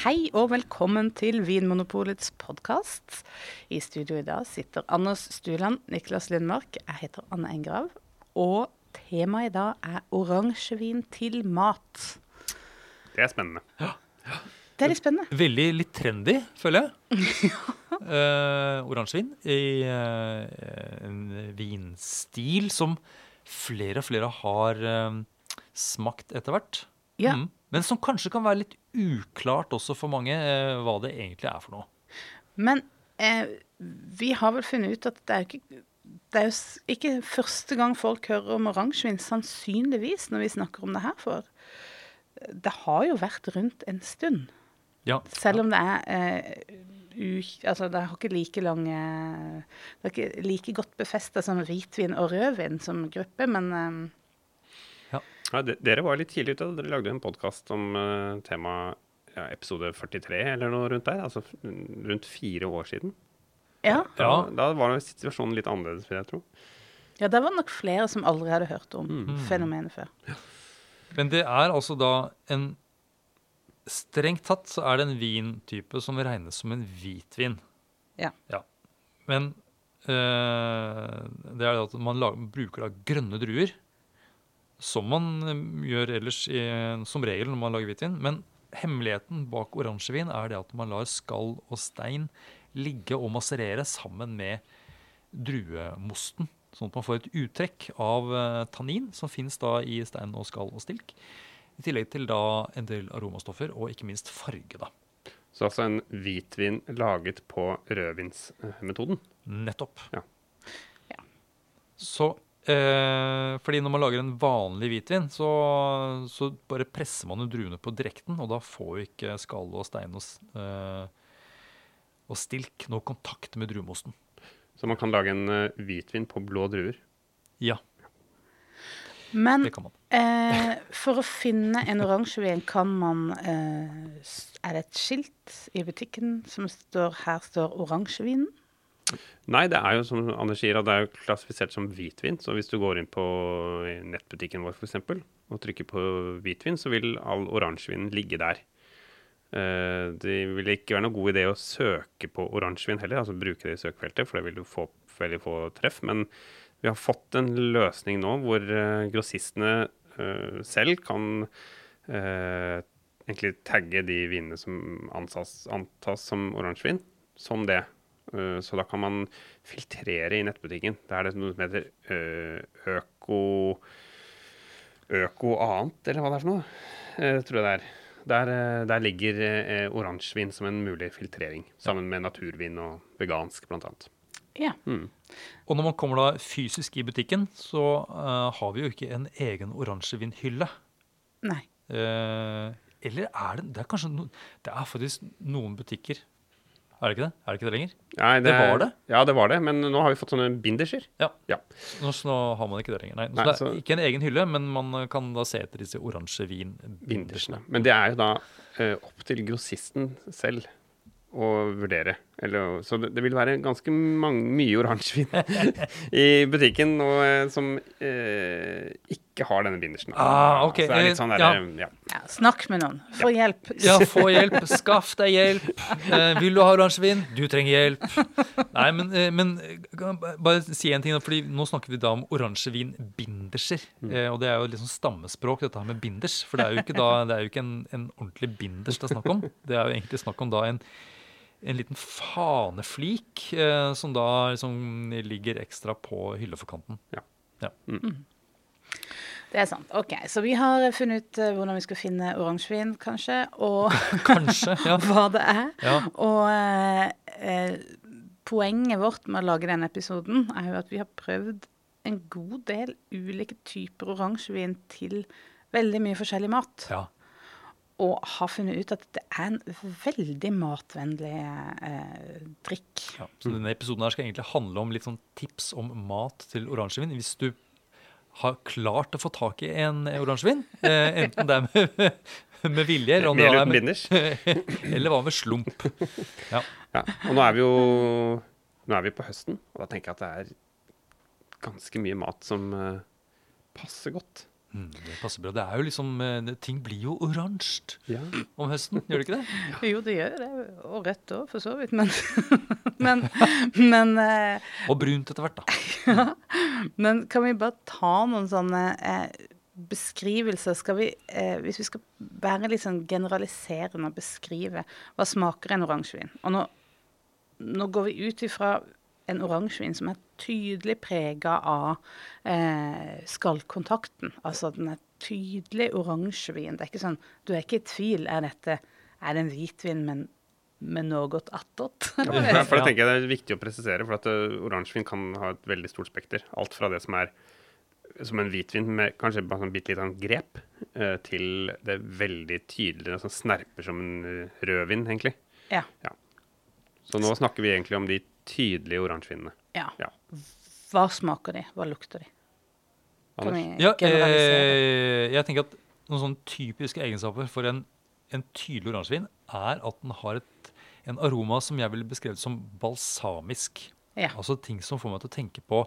Hei og velkommen til Vinmonopolets podkast. I studio i dag sitter Anders Stuland, Niklas Lundmark, jeg heter Anne Engrav. Og temaet i dag er oransjevin til mat. Det er spennende. Ja. Det er litt spennende. Veldig litt trendy, føler jeg. uh, Oransjevin i uh, en vinstil som flere og flere har uh, smakt etter hvert. Ja. Mm. Men som kanskje kan være litt uklart også for mange uh, hva det egentlig er for noe. Men eh, vi har vel funnet ut at det er ikke det er jo ikke første gang folk hører om oransjevin, sannsynligvis, når vi snakker om det her. For det har jo vært rundt en stund. Ja. Selv om det er eh, u, Altså, det har ikke like lange Det er ikke like godt befesta som hvitvin og rødvin som gruppe, men eh, Ja, de, dere var litt tidlig ute. Dere lagde en podkast om uh, tema ja, episode 43 eller noe rundt der. Altså rundt fire år siden. ja. Da, da var situasjonen litt annerledes, vil jeg tro. Ja, det var nok flere som aldri hadde hørt om Mm. fenomenet før. Men det er altså da en Strengt tatt så er det en vintype som regnes som en hvitvin. Ja. Men øh, det er det at man lager, bruker da grønne druer, som man eh, gjør ellers i, som regel når man lager hvitvin. Men hemmeligheten bak oransjevin er det at man lar skall og stein ligge og masserere sammen med druemosten. Sånn at man får et uttrekk av eh, tannin som finnes da i stein og skall og stilk. I tillegg til da en del aromastoffer og ikke minst farge. da. Så altså en hvitvin laget på rødvinsmetoden. Nettopp. Ja. Ja. Så eh, fordi når man lager en vanlig hvitvin, så, så bare presser man jo druene på direkten, og da får jo ikke skall og stein og, eh, og stilk noe kontakt med druemosten. Så man kan lage en uh, hvitvin på blå druer. Ja, Men. Eh, for å finne en oransjevin kan man eh, Er det et skilt i butikken som står 'Her står oransjevinen'? Nei, det er jo som Anders sier, at det er jo klassifisert som hvitvin. Så hvis du går inn på nettbutikken vår f.eks. og trykker på hvitvin, så vil all oransjevinen ligge der. Eh, det vil ikke være noen god idé å søke på oransjevin heller, altså bruke det i søkefeltet, for det vil du få veldig få treff. Men vi har fått en løsning nå hvor eh, grossistene eh, selv kan egentlig tagge de vinene som antas, antas som oransjevin, som det. Eh, Så da kan man filtrere i nettbutikken. Det er det noe som heter eh, øko Øko annet, eller hva det er for noe. eh, tror jeg det er. Der, der ligger oransjevin som en mulig filtrering, sammen med naturvin og vegansk, blant annet. Ja. Mm. Og når man kommer da fysisk i butikken, så uh, har vi jo ikke en egen oransjevinhylle. Nei. Uh, eller er det Det er kanskje no, Det er faktisk noen butikker Er det ikke det? Er det ikke det lenger? Nei, Det var det? Ja, det var det, men nå har vi fått sånne binderser. Ja. Ja. Nå, så nå har man ikke det lenger. Nei, Nei, så det er så- ikke en egen hylle, men man kan da se etter disse oransje vinbindersene. Bindersene. Men det er jo da eh, opp til grossisten selv å vurdere. Eller, så det, det vil være ganske mange, mye oransjevin i butikken og, eh, som eh, ikke har denne bindersen. Ah, okay. Så det er litt sånn Eh, der, ja. Ja, snakk med noen. Få hjelp. Ja, få hjelp. Skaff deg hjelp. Eh, vil du ha oransjevin? Du trenger hjelp. Nei, men, eh, men eh, bare si en ting. fordi Nå snakker vi da om oransjevinbinderser. Eh, og det er jo liksom stammespråk, dette her med binders. For det er jo ikke, da, det er jo ikke en, en ordentlig binders det er snakk om. Det er jo egentlig snakk om da en, en liten faneflik eh, som da liksom ligger ekstra på hylleforkanten. Det er sant. Ok, Så vi har funnet ut eh, hvordan vi skal finne oransjevin, kanskje, og Kanskje. ja. hva det er. ja. Og eh, eh, poenget vårt med å lage denne episoden er jo at vi har prøvd en god del ulike typer oransjevin til veldig mye forskjellig mat. ja. Og har funnet ut at det er en veldig matvennlig eh, drikk. Ja, så denne episoden her skal egentlig handle om litt sånn tips om mat til oransjevin. Hvis du har klart å få tak i en oransjevin, eh, enten det er med, med vilje eller, om det er med, eller hva med slump. Ja. Ja. Og nå er vi jo nå er vi på høsten, og da tenker jeg at det er ganske mye mat som eh, passer godt Mm, det passer bra. Det er jo liksom, eh, ting blir jo oransje Ja. om høsten, gjør det ikke det? Jo, det gjør det. Og rødt òg, for så vidt. Men, men, men, eh, Og brunt etter hvert, da. men kan vi bare ta noen sånne eh, beskrivelser? Skal vi, eh, hvis vi skal være litt sånn generaliserende og beskrive hva smaker en oransjevin Og nå, nå går vi ut ifra en oransjevin som er tydelig prega av eh, skallkontakten. Altså den er tydelig oransjevin. Det er ikke sånn Du er ikke i tvil. Er dette er det en hvitvin, men med noe attåt? Ja, for det tenker jeg det er viktig å presisere, for at uh, oransjevin kan ha et veldig stort spekter. Alt fra det som er som en hvitvin med kanskje bare sånn bitte sånn grep, eh, til det veldig tydelige, som snerper som en eh, rødvin, egentlig. ja. Så nå snakker vi egentlig om de tydelige oransjevinene. ja. Ja. Hva smaker de? Hva lukter de? Kan Anders? vi Ja, eh, jeg tenker at noen sånne typiske egenskaper for en, en tydelig oransjevin er at den har et, en aroma som jeg ville beskrevet som balsamisk. Ja. Altså ting som får meg til å tenke på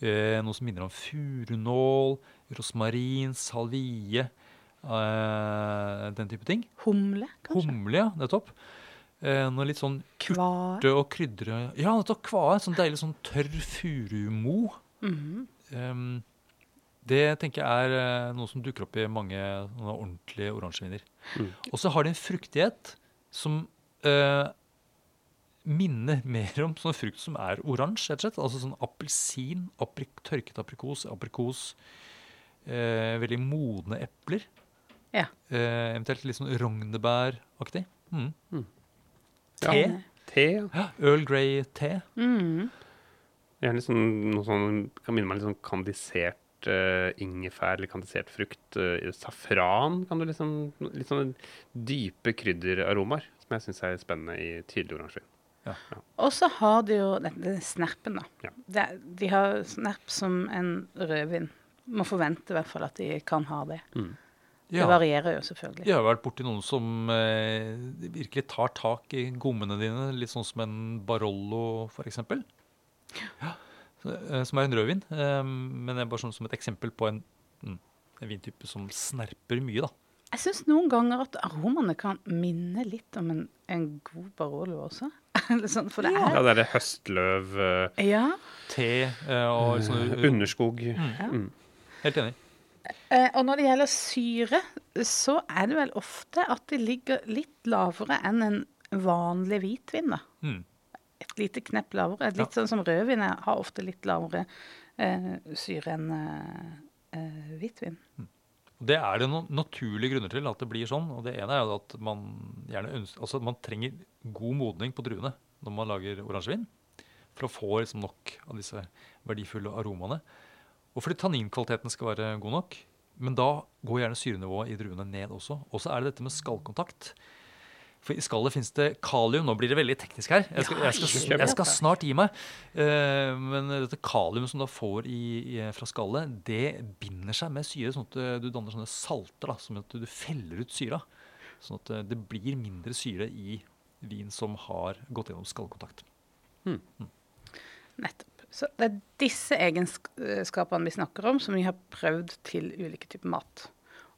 eh, noe som minner om furunål, rosmarin, salvie, eh, den type ting. Humle, kanskje? Humle, ja, nettopp. Eh, noe litt sånn urte og krydre Ja, nettopp kvae. Sånn deilig sånn tørr furumo. Mhm. Ehm, det tenker jeg er eh, noe som dukker opp i mange ordentlige oransjeviner. Mm. Og så har de en fruktighet som eh, minner mer om sånn frukt som er oransje, rett og slett. Altså sånn appelsin, aprik, tørket aprikos, aprikos, eh, veldig modne epler. Ja. Eh, eventuelt litt sånn rognebæraktig. Mm. Ja. Te. Te. ja. Ja, Earl Grey-te. Mm. Gjerne sånn, noe sånn kan minne meg litt sånn kandisert uh, ingefær eller kandisert frukt. Uh, safran kan du liksom Litt sånne dype krydderaromaer som jeg syns er spennende i tydelig oransjevin. Og så har de jo den, den snerpen, da. Ja. De, de har snerp som en rødvin. Må forvente i hvert fall at de kan ha det. Det Ja. varierer jo selvfølgelig. Jeg har vært borti noen som eh, virkelig tar tak i gommene dine, litt sånn som en Barollo f.eks. Ja. Eh, Som er en rødvin, eh, men det er bare sånn som et eksempel på en, mm, en vintype som snerper mye. da. Jeg syns noen ganger at aromaene kan minne litt om en, en god Barolo også. Sånn, for det Ja, er det er det høstløv, eh, Ja. Te eh, og sånn underskog. Mm. Helt enig. Eh, og når det gjelder syre, så er det vel ofte at de ligger litt lavere enn en vanlig hvitvin. da. Mm. Et lite knepp lavere. Litt sånn som rødvin har ofte litt lavere eh, syre enn eh, eh, hvitvin. Mm. Det er det noen naturlige grunner til at det blir sånn. og Det ene er jo at man gjerne ønsker, altså man trenger god modning på druene når man lager oransjevin. For å få liksom nok av disse verdifulle aromaene. Og fordi tanninkvaliteten skal være god nok. Men da går gjerne syrenivået i druene ned også. Og så er det dette med skallkontakt. For i skallet fins det kalium. Nå blir det veldig teknisk her. Jeg skal, jeg skal, jeg skal snart gi meg. Eh, men dette kalium som du får i, i, fra skallet, det binder seg med syre, sånn at eh, du danner sånne salter. da, Som at du feller ut syra. Sånn at eh, det blir mindre syre i vin som har gått gjennom skallkontakt. Nettopp. Så det er disse egenskapene vi snakker om, som vi har prøvd til ulike typer mat.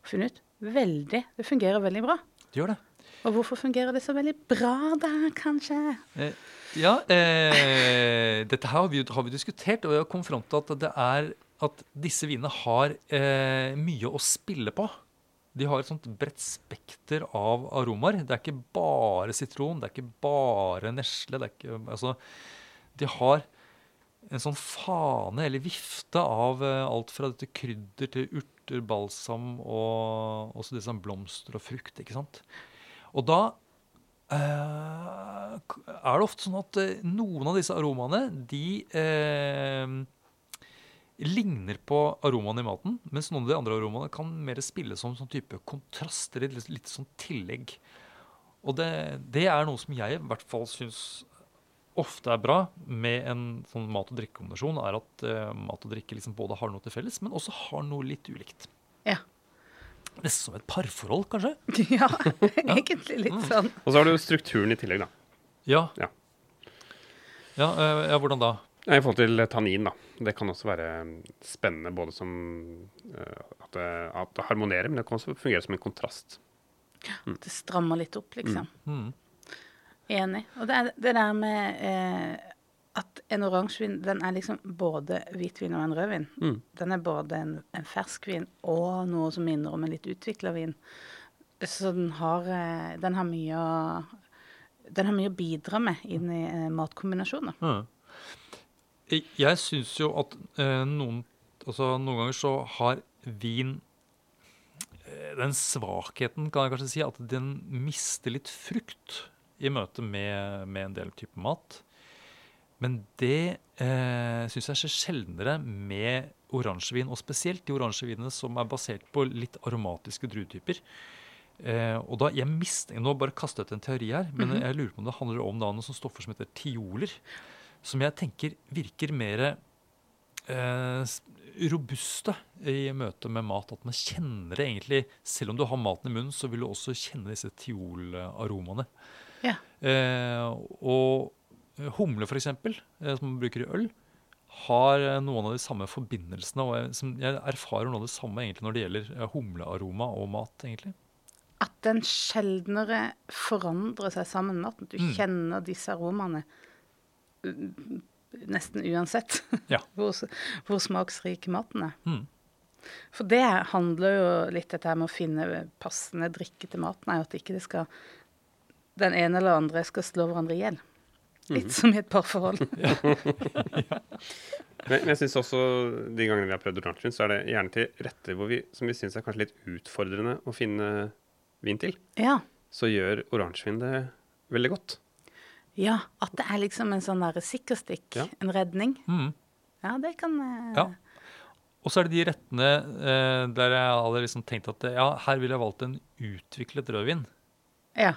Og funnet ut veldig Det fungerer veldig bra. Det gjør det. Og hvorfor fungerer det så veldig bra da, kanskje? Eh, ja, eh, dette her har vi, har vi diskutert, og vi har fram til at det er at disse vinene har eh, mye å spille på. De har et sånt bredt spekter av aromaer. Det er ikke bare sitron, det er ikke bare nesle. Det er ikke, altså, de har en sånn fane eller vifte av eh, alt fra dette krydder til urter, balsam og også disse blomster og frukt. ikke sant? Og da eh, er det ofte sånn at eh, noen av disse aromaene de eh, ligner på aromaene i maten, mens noen av de andre aromaene kan mer spille som sånn type kontraster, litt, litt sånn tillegg. Og det, det er noe som jeg i hvert fall syns ofte er bra med en sånn mat- og drikkekombinasjon, er at uh, mat og drikke liksom både har noe til felles, men også har noe litt ulikt. Ja. Nesten som et parforhold, kanskje? Ja, egentlig litt sånn. Og så har du strukturen i tillegg, da. Ja. Ja. Ja, uh, ja hvordan da? I forhold til tannin, da. Det kan også være spennende både som uh, at det, at det harmonerer, men det kan også fungere som en kontrast. Det strammer litt opp, liksom. Mm. Enig. Og det, er det der med eh, at en oransjevin den er liksom både hvitvin og en rødvin. Mm. Den er både en, en ferskvin og noe som minner om en litt utvikla vin. Så den har, eh, den har mye å den har mye å bidra med inn i eh, matkombinasjoner. Ja. Jeg, jeg syns jo at eh, noen Altså, noen ganger så har vin eh, den svakheten, kan jeg kanskje si, at den mister litt frukt i møte med, med en del type mat. Men det eh, syns jeg skjer sjeldnere med oransjevin, og spesielt de oransjevinene som er basert på litt aromatiske druetyper. Eh, og da, jeg mistenker, Nå bare kastet jeg ut en teori her, men jeg lurer på om det handler om da noen sånne stoffer som heter tioler. Som jeg tenker virker mer eh, robuste i møte med mat. At man kjenner det egentlig Selv om du har maten i munnen, så vil du også kjenne disse tiolaromaene. Ja. Eh, og humle, f.eks., eh, som man bruker i øl, har eh, noen av de samme forbindelsene. Og jeg, som jeg erfarer noe av det samme egentlig når det gjelder eh, humlearoma og mat. egentlig. At den sjeldnere forandrer seg sammen med maten. Du Mm. kjenner disse aromaene mm, nesten uansett Ja. hvor, hvor smaksrik maten er. Mm. For det handler jo litt dette med å finne passende drikke til maten, er jo at ikke det skal den ene eller andre skal slå hverandre i hjel. Litt som i et parforhold. Men, men jeg synes også de gangene vi har prøvd oransjevin, så er det gjerne til retter hvor vi, som vi syns er kanskje litt utfordrende å finne vin til. Ja. Så gjør oransjevin det veldig godt. ja. At det er liksom en sånn sikkerstikk. Ja. En redning. Mm. Ja, det kan eh, Ja. Og så er det de rettene eh, der jeg hadde liksom tenkt at ja, her ville jeg valgt en utviklet rødvin. ja.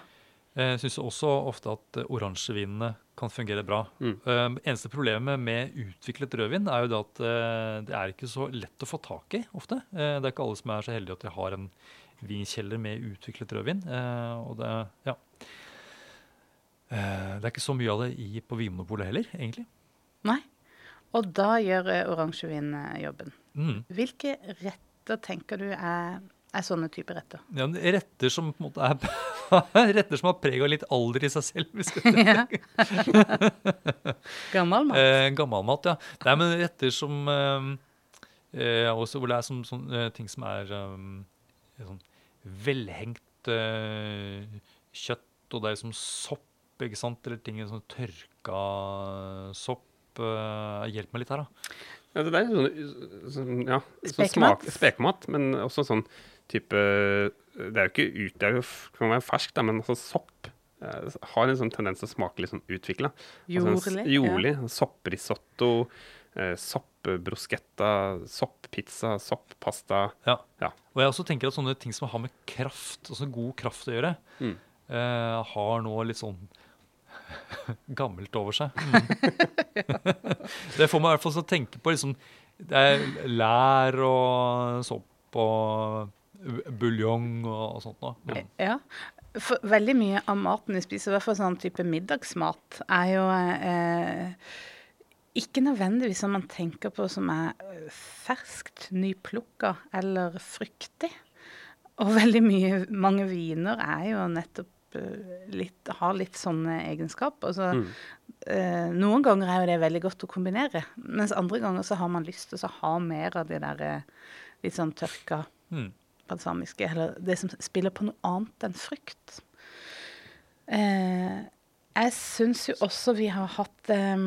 Jeg syns også ofte at eh, oransjevinene kan fungere bra. Mm. Eh, eneste problemet med utviklet rødvin er jo det at uh, det er ikke så lett å få tak i ofte. Uh, det er ikke alle som er så heldige at de har en vinkjeller med utviklet rødvin. Uh, og det, ja. Eh, det er ikke så mye av det i, på Vinmonopolet heller, egentlig. Nei. Og da gjør eh, oransjevin eh, jobben. Mm. Hvilke retter tenker du er, er sånne typer retter? Ja, retter som på en måte er Retter som har preg av litt alder i seg selv. hvis jeg Ja. Gammel mat. Eh, Gammalmat, ja. Nei, men retter som eh, eh, også Hvor det er som, sånn, eh, ting som er um, sånn velhengt eh, kjøtt, og det er som sopp, ikke sant? Eller ting sånn tørka sopp. Hjelp meg litt her, da. Ja, det der er sånn, sånn, ja, sånn Spekemat. smak, spekemat, men også sånn type Det er jo ikke ut, det er jo, kan være ferskt, da, men altså sopp. eh, har en sånn tendens til å smake litt sånn utvikla. Jordlig. Ja. Sopprisotto, soppbrosketta, sopppizza, soppizza, sopppasta. Ja. Ja. Og jeg også tenker at sånne ting som har med kraft, altså god kraft å gjøre, Mm. uh, har nå litt sånn gammelt over seg. Mm. det får meg i hvert fall til å tenke på liksom Det er lær og sopp og buljong og, og sånt noe. Mm. Ja. For veldig mye av maten vi spiser, i hvert fall sånn type middagsmat, er jo eh, ikke nødvendigvis som man tenker på som er ferskt, nyplukka eller fruktig. Og veldig mye, mange viner er jo nettopp eh, litt, har litt sånne egenskaper. Altså, Mm. eh, noen ganger er jo det veldig godt å kombinere, mens andre ganger så har man lyst til å ha mer av de der eh, litt sånn tørka Mm. Balsamiske, eller det som spiller på noe annet enn frykt. Eh, jeg syns jo også vi har hatt eh,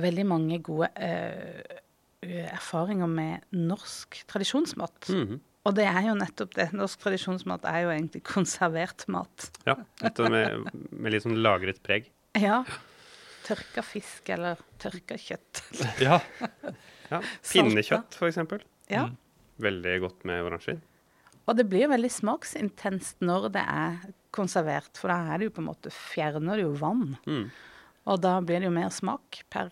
veldig mange gode eh, erfaringer med norsk tradisjonsmat. Mhm. Og det er jo nettopp det. Norsk tradisjonsmat er jo egentlig konservert mat. Ja, med, med litt sånn lagret preg. Ja. Tørka fisk eller tørka kjøtt. Ja. Ja, Pinnekjøtt, for eksempel. Ja. Mm. Veldig godt med oransjevin. Og det blir veldig smaksintenst når det er konservert, for da er det jo på en måte fjerner det jo vann. Mm. Og da blir det jo mer smak per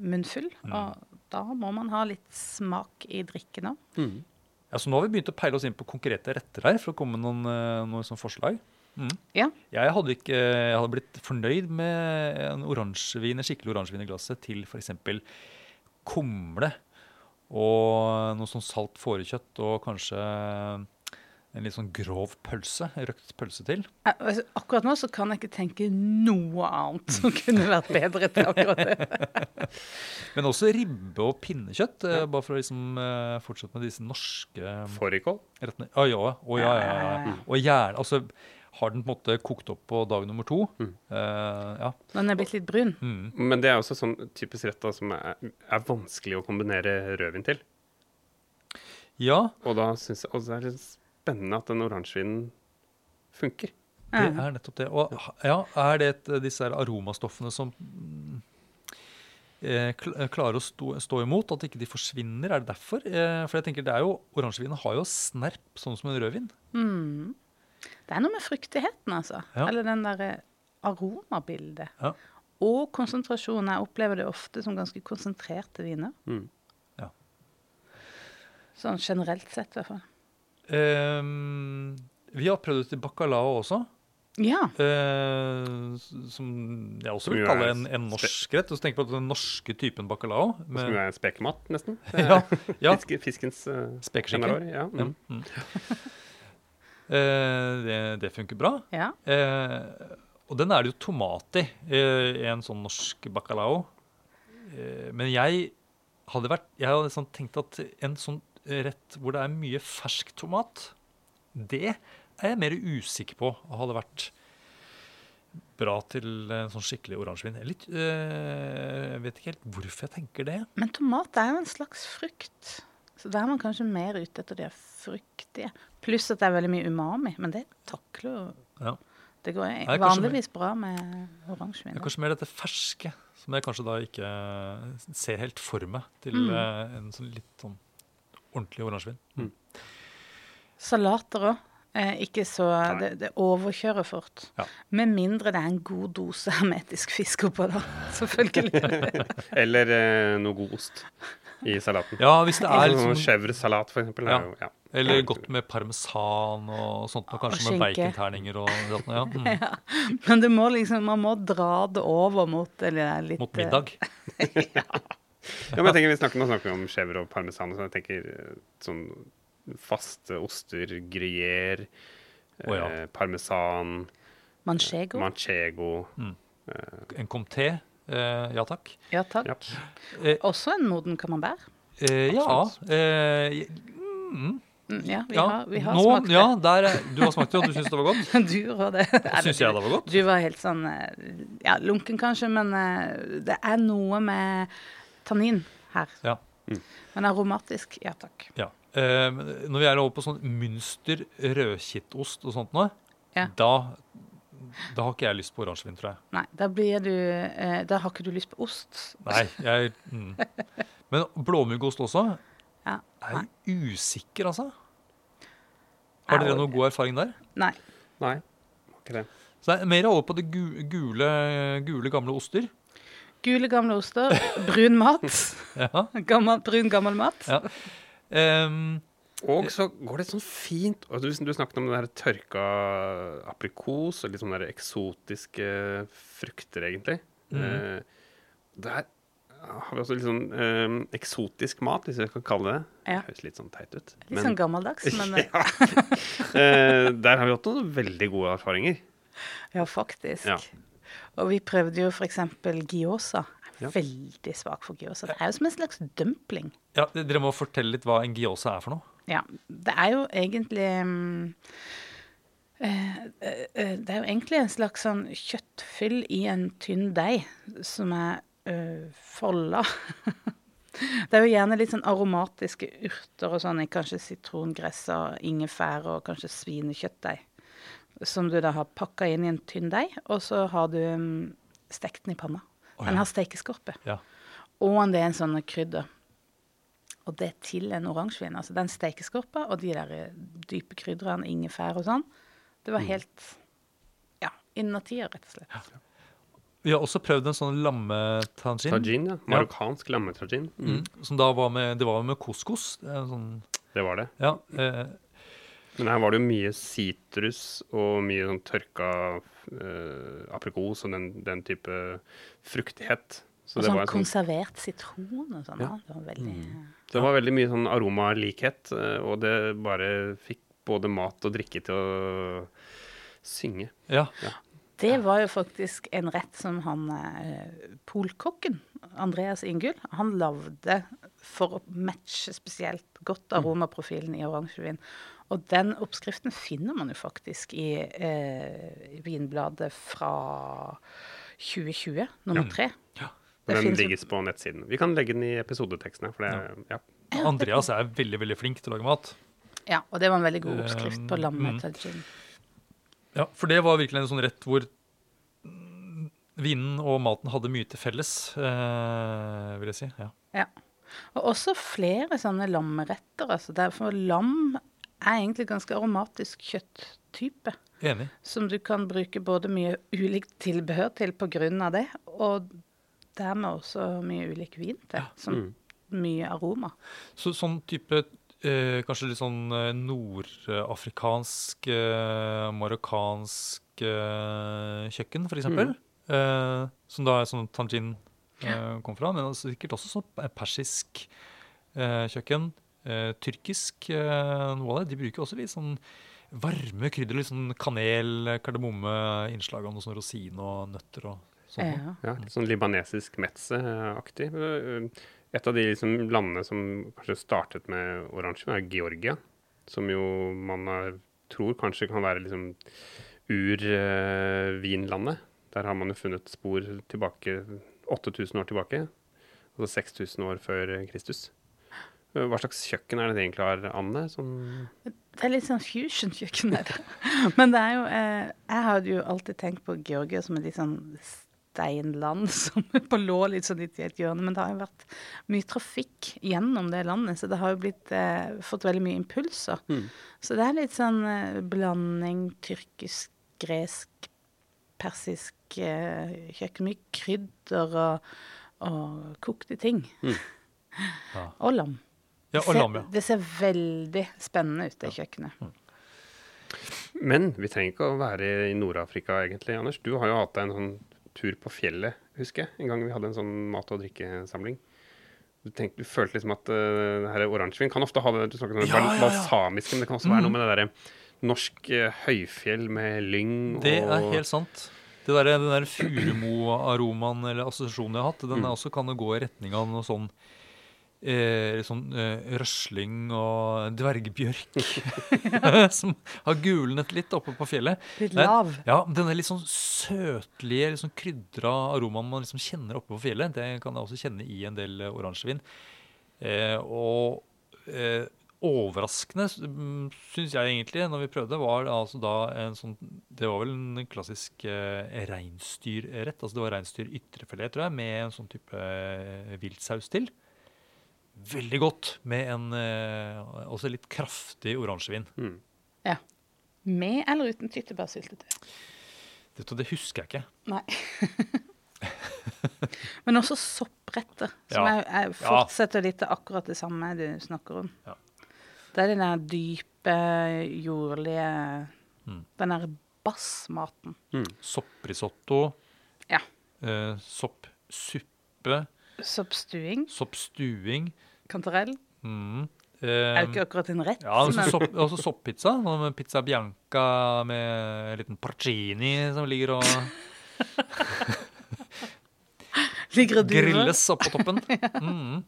munnfull. munnfull. Og da må man ha litt smak i drikken òg. Mm. Ja, så nå har vi begynt å peile oss inn på konkrete retter her for å komme med noen, eh, noen sånne forslag. Mm. Ja. Jeg hadde, ikke, jeg hadde blitt fornøyd med en oransjevin, en skikkelig oransjevin i glasset til f.eks. kumle Og noe sånn salt fårekjøtt og kanskje en litt sånn grov pølse, røkt pølse til. Eh, altså, Akkurat nå så kan jeg ikke tenke noe annet som kunne vært bedre til akkurat det. Men også ribbe og pinnekjøtt, ja. bare for å liksom eh, fortsette med disse norske Fårikål. Ah, ja, å, ja, ja, ja. Og gjerne Altså, har den på en måte kokt opp på dag nummer to? Mm. Uh, ja. Den er blitt litt brun. Mm. Men det er også sånn typisk rett da, som er, er vanskelig å kombinere rødvin til. ja, Og da syns jeg også det er litt spennende at den oransjevinen funker. det er nettopp det. Og ja, er det et, disse her aromastoffene som mm, eh, klarer å stå, stå imot, at ikke de forsvinner? Er det derfor? Eh, for jeg tenker det er jo, Oransjevinen har jo snerp, sånn som en rødvin. Mm. Det er noe med fruktigheten, altså. Ja. Eller den derre aromabildet. Ja. Og konsentrasjonen. Jeg opplever det ofte som ganske konsentrerte viner. Mm. Sånn generelt sett, i hvert fall. Um, vi har prøvd ut i bacalao også. Ja. Uh, som jeg også vil kalle en, en norsk rett. Og så tenker jeg på den norske typen bacalao. Som Med, jo er spekemat, nesten. ja, ja, fiskens uh, Spekeskinke. Ja. ja. Mm. Mm. Eh, det, det funker bra. ja. Eh, og den er det jo tomat i, eh, en sånn norsk bacalao. Eh, men jeg hadde vært Jeg hadde sånn tenkt at en sånn rett hvor det er mye fersk tomat, det er jeg mer usikker på hadde vært bra til en sånn skikkelig oransjevin. Jeg litt, øh, Jeg vet ikke helt hvorfor jeg tenker det. Men tomat er jo en slags frukt. Så da er man kanskje mer ute etter de fruktige. Pluss at det er veldig mye umami. Men det takler jo Ja. Det går vanligvis bra med oransjevin. Det er kanskje mer dette ferske, som jeg kanskje da ikke ser helt for meg til Mm. eh, en sånn litt sånn ordentlig oransjevin. Salater òg. Eh, ikke så det, det overkjører fort. Ja. Med mindre det er en god dose hermetisk fisk oppå, da. Selvfølgelig. Eller eh, noe god ost i salaten. Ja, hvis det er sånn liksom chèvresalat, for eksempel. Ja. Jo, ja. Eller godt med parmesan og sånt, og kanskje Og med baconterninger og sånt. Ja, mm, ja. Men det må liksom, man må dra det over mot litt mot middag. ja, men jeg tenker, vi snakker, Nå snakker vi om chèvre og parmesan. Så jeg tenker eh, sånn faste oster, gruyère, oh, ja. eh, parmesan, Manchego. Manchego. manchego En comté. Eh, ja takk. Ja takk. Ja. Eh, Også en moden camembert. eh, ja eh, mm, Mm, Ja, vi ja. har, vi har Nå, smakt det. Ja, der, er- du har smakt det, og du syns det var godt? Du og det. Syns jeg det var godt? Du var helt sånn Ja, lunken kanskje, men det er noe med tannin her. Ja. Men aromatisk, ja takk. Ja. Eh, når vi er over på sånn mønster rødkittost og sånt nå, Ja. da, da har ikke jeg lyst på oransjevin, tror jeg. Nei, da blir du eh, Da har ikke du lyst på ost. Nei, jeg mm. Men blåmuggost også Ja. er jeg usikker, altså. Har dere noen noe god erfaring der? Nei. Nei, ikke det. Så det er mer over på det gule, gule gamle oster. Gule, gamle oster. Brun mat. Ja. Gammel, brun, gammel mat. ja. Ehm, Og så går det sånn fint og du, du snakket om den der tørka aprikos og litt sånne der eksotiske frukter, egentlig. Mm. Eh, der har vi også litt sånn eh, eksotisk mat, hvis jeg kan kalle det. Ja. Det høres litt sånn teit ut. Litt sånn gammeldags, men eh, ja. Eh, der har vi hatt noen veldig gode erfaringer. ja, faktisk. Ja. Og vi prøvde jo f.eks. er Ja. Veldig svak for gyoza. Det er jo som en slags dumpling. ja, dere må fortelle litt hva en gyoza er for noe. Ja, det er jo egentlig eh, eh, eh, Det er jo egentlig en slags sånn kjøttfyll i en tynn deig som er uh, folda. det er jo gjerne litt sånn aromatiske urter og sånn i kanskje sitrongress og ingefær og kanskje svinekjøttdeig. Som du da har pakka inn i en tynn deig, og så har du mm, stekt den i panna. Den har stekeskorpe. Ja. Og en del sånne krydder. Og det til en oransjevin. Altså den stekeskorpa og de der eh, dype krydderne, ingefær og sånn. Det var helt ja, innertier, rett og slett. Vi har også prøvd en sånn lammetangin. Tajin, ja. Marokkansk lammetajin. Mm. Som da var med, det var med couscous. Det Sånn, Det var det. ja, eh, Men her var det jo mye sitrus og mye sånn tørka eh, aprikos og den, den type fruktighet. Så Og det sånn var sånn konservert sitron og sånn. Ja. Ja. Det var veldig Så det var veldig mye sånn aromalikhet, eh, og det bare fikk både mat og drikke til å synge. Ja. Det var jo faktisk en rett som han eh, polkokken, Andreas Ingull, han lagde for å matche spesielt godt aromaprofilen i oransjevin. Og den oppskriften finner man jo faktisk i eh, vinbladet fra 2020, nummer tre. Ja. Den finnes ligges på nettsiden. Vi kan legge den i episodetekstene. for det ja. Andreas er veldig veldig flink til å lage mat. Ja, og det var en veldig god oppskrift på Um, Mm. Ja, For det var virkelig en sånn rett hvor vinen og maten hadde mye til felles, eh, vil jeg si. Ja. Ja. Og også flere sånne lammeretter. Altså Derfor lam er egentlig ganske aromatisk kjøtttype. Enig. Som du kan bruke både mye ulikt tilbehør til pga. det, og dermed også mye ulik vin til. Som Mm. mye aroma. Så sånn type eh, kanskje litt sånn eh, nordafrikansk, eh, marokkansk eh, kjøkken, for eksempel. Eh, som da er sånn tangin eh, kom fra. Men sikkert også sånn persisk eh, kjøkken. Eh, tyrkisk noe av det. De bruker også litt sånn varme krydder. Litt sånn kanel, kardemomme, innslag av noe sånn rosin og nøtter og sånn. Ja. Ja, litt sånn libanesisk metze-aktig. Eh, Et av de liksom landene som kanskje startet med oransje, er Georgia. Som jo man har, tror kanskje kan være liksom ur-vinlandet. Der har man jo funnet spor tilbake 8000 år tilbake. Altså 6000 år før Kristus. Eh, Hva slags kjøkken er det det egentlig har, Anne? Sånn Det er litt sånn fusion-kjøkken der. Men det er jo eh, Jeg hadde jo alltid tenkt på Georgia som et litt sånn steinland som på lå litt sånn litt i et hjørne. Men det har jo vært mye trafikk gjennom det landet, så det har jo blitt, eh, fått veldig mye impulser. Så det er litt sånn eh, blanding tyrkisk, gresk, persisk eh, kjøkken. Mye krydder og, og kokte ting. Ja. Og lam. Ja, og lam, ja. Det ser veldig spennende ut, det kjøkkenet. Men vi trenger ikke å være i Nord-Afrika egentlig, Anders. Du har jo hatt deg en sånn tur på fjellet, husker jeg. En gang vi hadde en sånn mat- og drikkesamling. Du, tenkte, du følte liksom at uh, det her oransjevin kan ofte ha det du snakket om Ja, bal- ja, ja. men det kan også være noe med det derre norsk uh, høyfjell med lyng Det og er helt sant. Det der, den der furumoaromaen eller assosiasjonen jeg har hatt, den Mm. også kan gå i retning av noe sånn eh, sånn eh, røsling og dvergbjørk som har gulnet litt oppe på fjellet. Litt lav. lav. Ja, denne litt sånn søtlige, litt sånn krydra aromaen man liksom kjenner oppe på fjellet, det kan jeg også kjenne i en del eh, oransjevin. Eh, og eh, overraskende, syns jeg egentlig, når vi prøvde, var det altså da en sånn Det var vel en klassisk eh, reinsdyrrett. Altså det var reinsdyr ytrefilet, tror jeg, med en sånn type eh, viltsaus til. Veldig godt med en eh, også litt kraftig oransjevin. mm. Med eller uten tyttebærsyltetøy? Det, det husker jeg ikke. Nei. Men også soppretter, som Ja. jeg fortsetter litt akkurat det samme du snakker om. Ja. Det er den der dype, jordlige Mm. Den der bassmaten. Sopprisotto, Ja. eh, soppsuppe, Soppstuing, soppstuing. Kantarell. Mm. Er Eh, jo ikke akkurat en rett, ja, også, sopp, også soppizza. med Pizza bianca med en liten porcini som ligger og ligger og durer. grilles oppå toppen. Mm.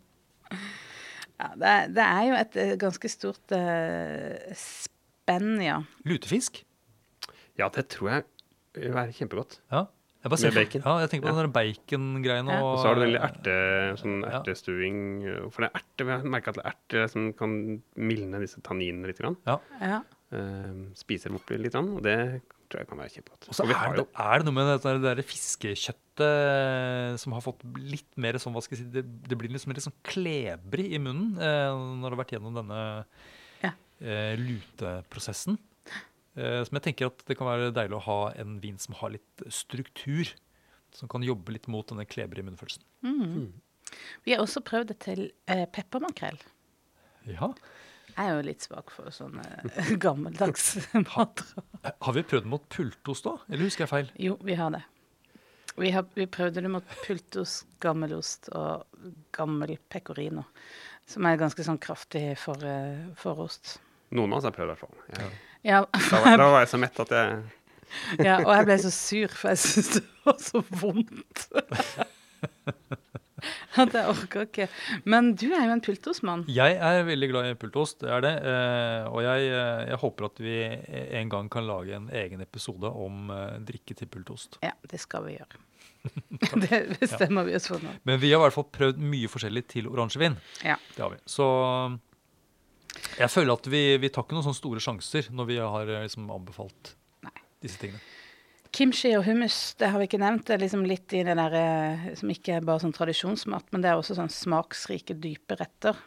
Ja, det, er, det er jo et eh, ganske stort uh, spenn, ja. Lutefisk. Ja, det tror jeg vil være kjempegodt. Ja. Jeg bare ser Med bacon. Ja, jeg tenker på den der bacon-greiene. Ja. Og så har du veldig erte, sånn Ja. ertestuing. For det er erte, vi har merket at det er erte som kan mildne disse tanninene litt. Grann. Ja. ja. Eh, spiser dem opp litt, grann, og det tror jeg kan være kjempegodt. Og så Og er, det- er det noe med det der fiskekjøttet som har fått litt mer sånn, hva skal jeg si, det, det blir liksom litt sånn klebrig i munnen eh, når det har vært gjennom denne Ja. eh, luteprosessen. Eh, som jeg tenker at det kan være deilig å ha en vin som har litt struktur. Som kan jobbe litt mot denne klebrige munnfølelsen. Mm. Vi har også prøvd det til eh, peppermakrell. Ja. Jeg er jo litt svak for sånne eh, gammeldags mater. Har vi prøvd mot pultost da? Eller husker jeg feil? Jo, vi har det. Vi, har, vi prøvde det mot pultost, gammelost og gammel pecorino. Som er ganske sånn kraftig for, eh, forost. Noen av oss har prøvd, i hvert fall. Jeg, Ja, da, var, da var jeg så mett at jeg ja, og jeg ble så sur, for jeg syntes det var så vondt. At jeg orker ikke. Men du er jo en pultostmann. Jeg er veldig glad i pultost, det er det. Eh, og jeg, eh, jeg håper at vi en gang kan lage en egen episode om eh, drikke til pultost. Ja, det skal vi gjøre. det bestemmer vi oss for nå. Men vi har i hvert fall prøvd mye forskjellig til oransjevin. Ja. Det har vi. Så jeg føler at vi, vi tar ikke noen sånne store sjanser når vi har eh, liksom anbefalt Nei. disse tingene. Kimchi og hummus, det har vi ikke nevnt. Det er liksom litt i det der eh, som ikke er bare sånn tradisjonsmat, men det er også sånn smaksrike, dype retter.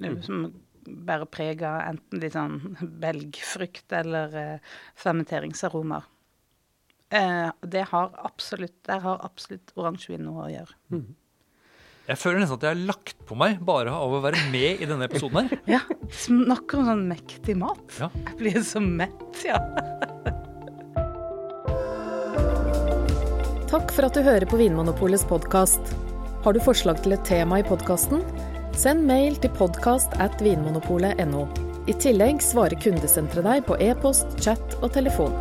Mm. Som bærer preg av enten litt sånn belgfrukt eller eh, fermenteringsaromaer. Eh, det har absolutt, der har absolutt oransjevin noe å gjøre. Jeg føler nesten at jeg har lagt på meg bare av å være med i denne episoden her. Ja, snakker om sånn mektig mat. Ja. Jeg blir så mett, ja. Takk for at du hører på Vinmonopolets podkast. Har du forslag til et tema i podkasten? Send mail til podkast at vinmonopolet.no. I tillegg svarer kundesenteret deg på e-post, chat og telefon.